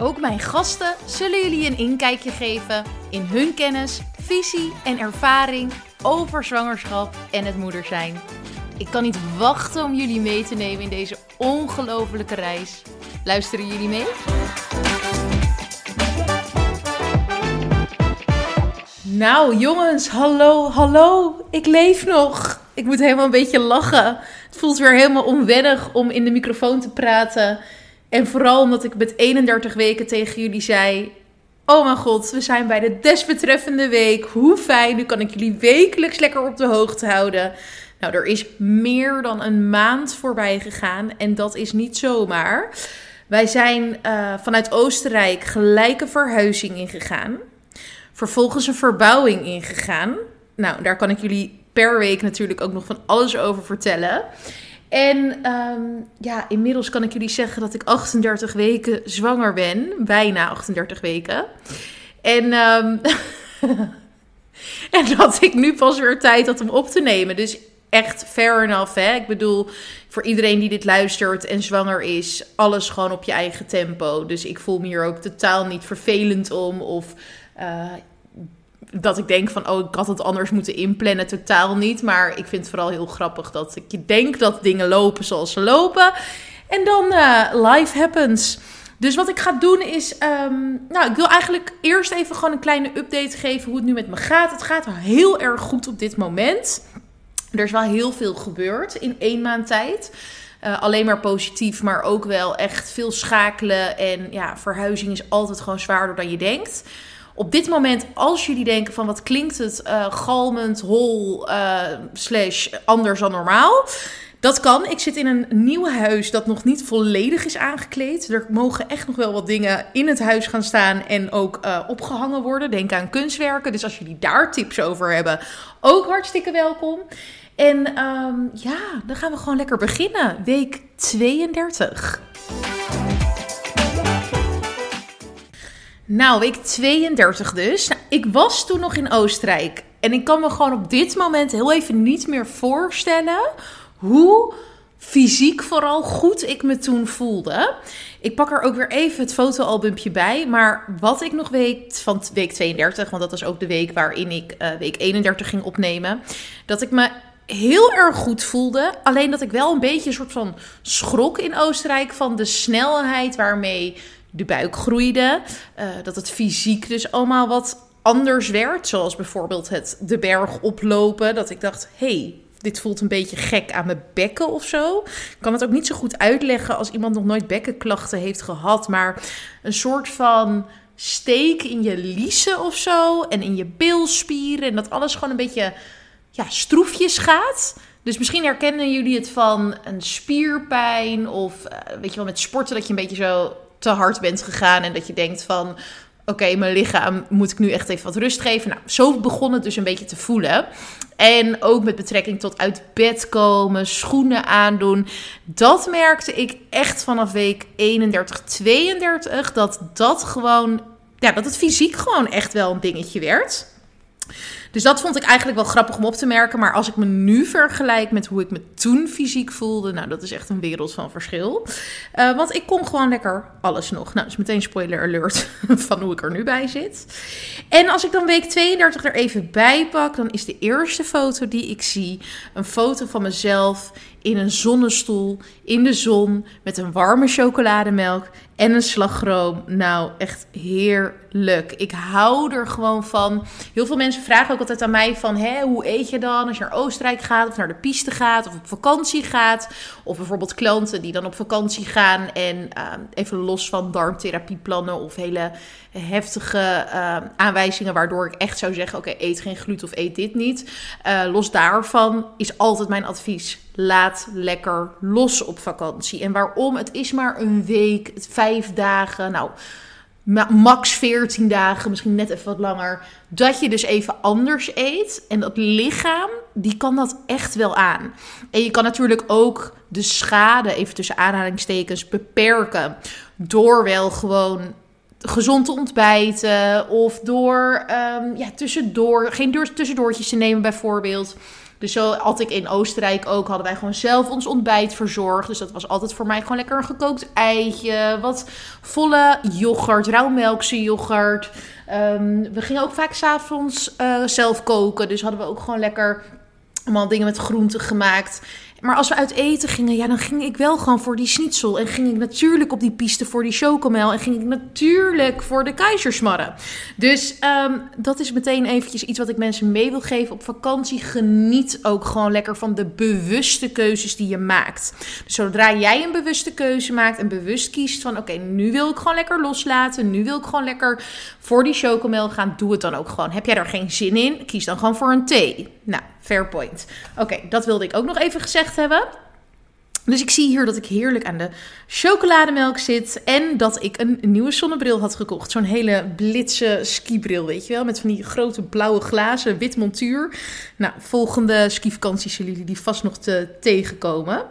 Ook mijn gasten zullen jullie een inkijkje geven in hun kennis, visie en ervaring over zwangerschap en het moeder zijn. Ik kan niet wachten om jullie mee te nemen in deze ongelofelijke reis. Luisteren jullie mee? Nou jongens, hallo, hallo. Ik leef nog. Ik moet helemaal een beetje lachen. Het voelt weer helemaal onwennig om in de microfoon te praten. En vooral omdat ik met 31 weken tegen jullie zei: Oh mijn god, we zijn bij de desbetreffende week. Hoe fijn, nu kan ik jullie wekelijks lekker op de hoogte houden. Nou, er is meer dan een maand voorbij gegaan en dat is niet zomaar. Wij zijn uh, vanuit Oostenrijk gelijke verhuizing ingegaan. Vervolgens een verbouwing ingegaan. Nou, daar kan ik jullie per week natuurlijk ook nog van alles over vertellen. En um, ja, inmiddels kan ik jullie zeggen dat ik 38 weken zwanger ben. Bijna 38 weken. En, um, en dat ik nu pas weer tijd had om op te nemen. Dus echt fair enough, hè. Ik bedoel, voor iedereen die dit luistert en zwanger is, alles gewoon op je eigen tempo. Dus ik voel me hier ook totaal niet vervelend om of... Uh, dat ik denk van, oh, ik had het anders moeten inplannen. Totaal niet. Maar ik vind het vooral heel grappig dat ik denk dat dingen lopen zoals ze lopen. En dan uh, life happens. Dus wat ik ga doen is, um, nou, ik wil eigenlijk eerst even gewoon een kleine update geven hoe het nu met me gaat. Het gaat heel erg goed op dit moment. Er is wel heel veel gebeurd in één maand tijd. Uh, alleen maar positief, maar ook wel echt veel schakelen. En ja, verhuizing is altijd gewoon zwaarder dan je denkt op dit moment, als jullie denken van wat klinkt het uh, galmend, hol, uh, slash anders dan normaal. Dat kan. Ik zit in een nieuw huis dat nog niet volledig is aangekleed. Er mogen echt nog wel wat dingen in het huis gaan staan en ook uh, opgehangen worden. Denk aan kunstwerken. Dus als jullie daar tips over hebben, ook hartstikke welkom. En um, ja, dan gaan we gewoon lekker beginnen. Week 32. Nou, week 32 dus. Nou, ik was toen nog in Oostenrijk. En ik kan me gewoon op dit moment heel even niet meer voorstellen hoe fysiek vooral goed ik me toen voelde. Ik pak er ook weer even het fotoalbumpje bij. Maar wat ik nog weet van week 32, want dat was ook de week waarin ik uh, week 31 ging opnemen. Dat ik me heel erg goed voelde. Alleen dat ik wel een beetje een soort van schrok in Oostenrijk van de snelheid waarmee de buik groeide. Uh, dat het fysiek dus allemaal wat anders werd. Zoals bijvoorbeeld het de berg oplopen. Dat ik dacht, hey, dit voelt een beetje gek aan mijn bekken of zo. Ik kan het ook niet zo goed uitleggen als iemand nog nooit bekkenklachten heeft gehad. Maar een soort van steek in je liezen of zo. En in je bilspieren. En dat alles gewoon een beetje ja, stroefjes gaat. Dus misschien herkennen jullie het van een spierpijn. Of uh, weet je wel, met sporten dat je een beetje zo te hard bent gegaan en dat je denkt van oké, mijn lichaam moet ik nu echt even wat rust geven. Nou, zo begon het dus een beetje te voelen. En ook met betrekking tot uit bed komen, schoenen aandoen. Dat merkte ik echt vanaf week 31, 32. Dat dat gewoon, ja, dat het fysiek gewoon echt wel een dingetje werd. Dus dat vond ik eigenlijk wel grappig om op te merken. Maar als ik me nu vergelijk met hoe ik me toen fysiek voelde, nou, dat is echt een wereld van verschil. Uh, want ik kon gewoon lekker alles nog. Nou, dus meteen spoiler alert van hoe ik er nu bij zit. En als ik dan week 32 er even bij pak, dan is de eerste foto die ik zie een foto van mezelf in een zonnestoel in de zon met een warme chocolademelk en een slagroom. Nou, echt heerlijk. Ik hou er gewoon van. Heel veel mensen vragen ook altijd aan mij van... Hé, hoe eet je dan als je naar Oostenrijk gaat of naar de piste gaat of op vakantie gaat? Of bijvoorbeeld klanten die dan op vakantie gaan en uh, even los van darmtherapieplannen of hele heftige uh, aanwijzingen... waardoor ik echt zou zeggen, oké, eet geen gluten of eet dit niet. Uh, los daarvan is altijd mijn advies laat lekker los op vakantie. En waarom? Het is maar een week, vijf dagen. Nou, max 14 dagen, misschien net even wat langer, dat je dus even anders eet. En dat lichaam, die kan dat echt wel aan. En je kan natuurlijk ook de schade, even tussen aanhalingstekens, beperken. Door wel gewoon gezond te ontbijten. Of door um, ja, tussendoor, geen tussendoortjes te nemen bijvoorbeeld. Dus zo had ik in Oostenrijk ook, hadden wij gewoon zelf ons ontbijt verzorgd. Dus dat was altijd voor mij gewoon lekker een gekookt eitje. Wat volle yoghurt, rauwmelkse yoghurt. Um, we gingen ook vaak s'avonds uh, zelf koken. Dus hadden we ook gewoon lekker allemaal dingen met groenten gemaakt. Maar als we uit eten gingen, ja, dan ging ik wel gewoon voor die schnitzel. En ging ik natuurlijk op die piste voor die chocomel. En ging ik natuurlijk voor de keizersmarren. Dus um, dat is meteen eventjes iets wat ik mensen mee wil geven. Op vakantie geniet ook gewoon lekker van de bewuste keuzes die je maakt. Dus zodra jij een bewuste keuze maakt en bewust kiest van... oké, nu wil ik gewoon lekker loslaten. Nu wil ik gewoon lekker voor die chocomel gaan. Doe het dan ook gewoon. Heb jij er geen zin in? Kies dan gewoon voor een thee. Nou, fair point. Oké, dat wilde ik ook nog even gezegd hebben. Dus ik zie hier dat ik heerlijk aan de chocolademelk zit. En dat ik een nieuwe zonnebril had gekocht. Zo'n hele blitse skibril, weet je wel. Met van die grote blauwe glazen, wit montuur. Nou, volgende skivakantie zullen jullie die vast nog te tegenkomen.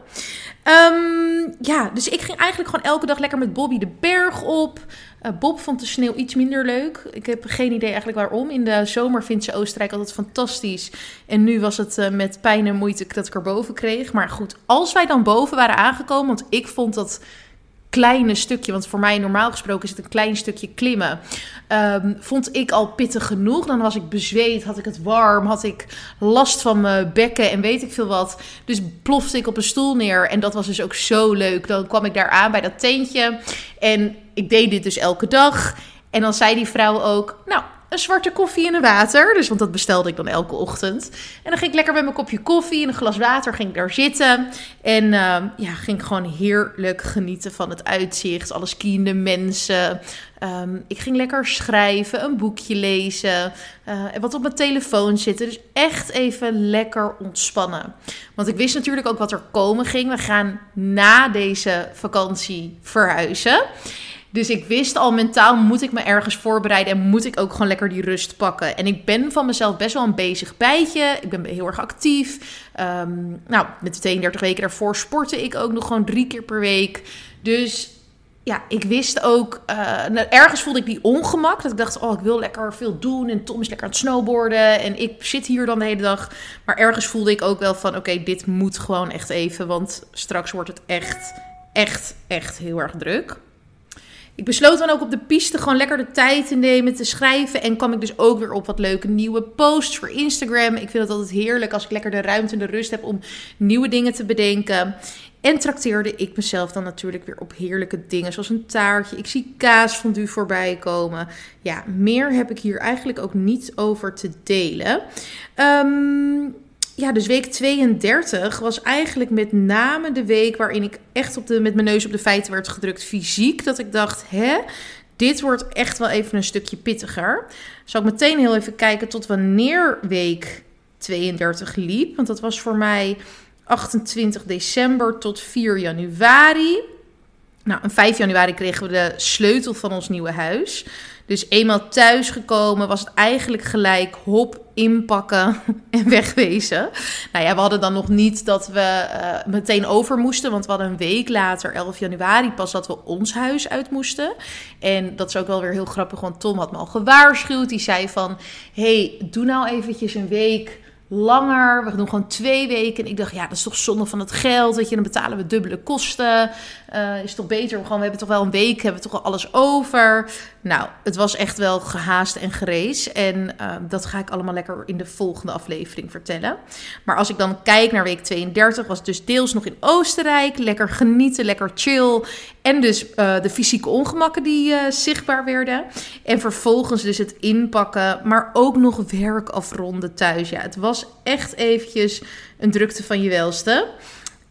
Um, ja, dus ik ging eigenlijk gewoon elke dag lekker met Bobby de berg op. Uh, Bob vond de sneeuw iets minder leuk. Ik heb geen idee eigenlijk waarom. In de zomer vindt ze Oostenrijk altijd fantastisch. En nu was het uh, met pijn en moeite dat ik er boven kreeg. Maar goed, als wij dan boven waren aangekomen... want ik vond dat kleine stukje, want voor mij normaal gesproken is het een klein stukje klimmen, um, vond ik al pittig genoeg. Dan was ik bezweet, had ik het warm, had ik last van mijn bekken en weet ik veel wat. Dus plofte ik op een stoel neer en dat was dus ook zo leuk. Dan kwam ik daar aan bij dat tentje en ik deed dit dus elke dag. En dan zei die vrouw ook, nou, een zwarte koffie en een water. Dus, want dat bestelde ik dan elke ochtend. En dan ging ik lekker met mijn kopje koffie en een glas water ging ik daar zitten. En uh, ja, ging gewoon heerlijk genieten van het uitzicht. Alle skiende mensen. Um, ik ging lekker schrijven, een boekje lezen. Uh, en wat op mijn telefoon zitten. Dus echt even lekker ontspannen. Want ik wist natuurlijk ook wat er komen ging. We gaan na deze vakantie verhuizen. Dus ik wist al mentaal moet ik me ergens voorbereiden en moet ik ook gewoon lekker die rust pakken. En ik ben van mezelf best wel een bezig bijtje. Ik ben heel erg actief. Um, nou, met de 32 weken daarvoor sportte ik ook nog gewoon drie keer per week. Dus ja, ik wist ook, uh, ergens voelde ik die ongemak. Dat ik dacht, oh, ik wil lekker veel doen. En Tom is lekker aan het snowboarden. En ik zit hier dan de hele dag. Maar ergens voelde ik ook wel van, oké, dit moet gewoon echt even. Want straks wordt het echt, echt, echt heel erg druk. Ik besloot dan ook op de piste gewoon lekker de tijd te nemen te schrijven. En kwam ik dus ook weer op wat leuke nieuwe posts voor Instagram. Ik vind het altijd heerlijk als ik lekker de ruimte en de rust heb om nieuwe dingen te bedenken. En trakteerde ik mezelf dan natuurlijk weer op heerlijke dingen, zoals een taartje. Ik zie kaas u voorbij komen. Ja, meer heb ik hier eigenlijk ook niet over te delen. Um, ja, dus week 32 was eigenlijk met name de week waarin ik echt op de, met mijn neus op de feiten werd gedrukt fysiek. Dat ik dacht, hè, dit wordt echt wel even een stukje pittiger. Zal ik meteen heel even kijken tot wanneer week 32 liep. Want dat was voor mij 28 december tot 4 januari. Nou, en 5 januari kregen we de sleutel van ons nieuwe huis. Dus eenmaal thuisgekomen was het eigenlijk gelijk hop, inpakken en wegwezen. Nou ja, we hadden dan nog niet dat we uh, meteen over moesten. Want we hadden een week later, 11 januari, pas dat we ons huis uit moesten. En dat is ook wel weer heel grappig, want Tom had me al gewaarschuwd. Die zei van, hey, doe nou eventjes een week langer. We doen gewoon twee weken. En ik dacht, ja, dat is toch zonde van het geld. Weet je, dan betalen we dubbele kosten. Uh, is toch beter? We hebben toch wel een week, hebben we toch al alles over. Nou, het was echt wel gehaast en gerees. En uh, dat ga ik allemaal lekker in de volgende aflevering vertellen. Maar als ik dan kijk naar week 32, was het dus deels nog in Oostenrijk. Lekker genieten, lekker chill. En dus uh, de fysieke ongemakken die zichtbaar werden. En vervolgens dus het inpakken, maar ook nog werk afronden thuis. Ja, het was echt eventjes een drukte van je welste.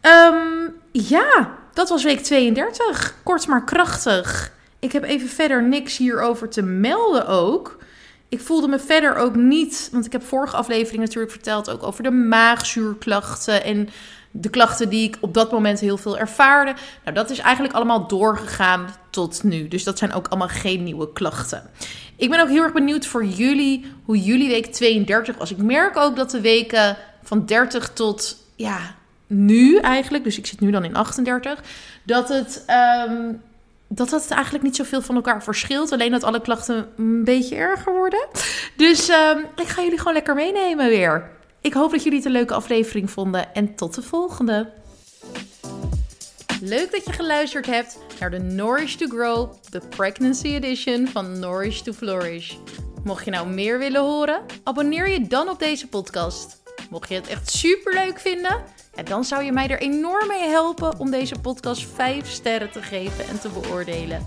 Um, ja, dat was week 32. Kort maar krachtig. Ik heb even verder niks hierover te melden ook. Ik voelde me verder ook niet, want ik heb vorige aflevering natuurlijk verteld ook over de maagzuurklachten en de klachten die ik op dat moment heel veel ervaarde. Nou, dat is eigenlijk allemaal doorgegaan tot nu. Dus dat zijn ook allemaal geen nieuwe klachten. Ik ben ook heel erg benieuwd voor jullie hoe jullie week 32 was. Ik merk ook dat de weken van 30 tot ja, nu eigenlijk, dus ik zit nu dan in 38, dat het. Um, dat het eigenlijk niet zoveel van elkaar verschilt. Alleen dat alle klachten een beetje erger worden. Dus um, ik ga jullie gewoon lekker meenemen weer. Ik hoop dat jullie het een leuke aflevering vonden. En tot de volgende. Leuk dat je geluisterd hebt naar de Nourish to Grow, de Pregnancy Edition van Nourish to Flourish. Mocht je nou meer willen horen, abonneer je dan op deze podcast. Mocht je het echt super leuk vinden, dan zou je mij er enorm mee helpen om deze podcast 5 sterren te geven en te beoordelen.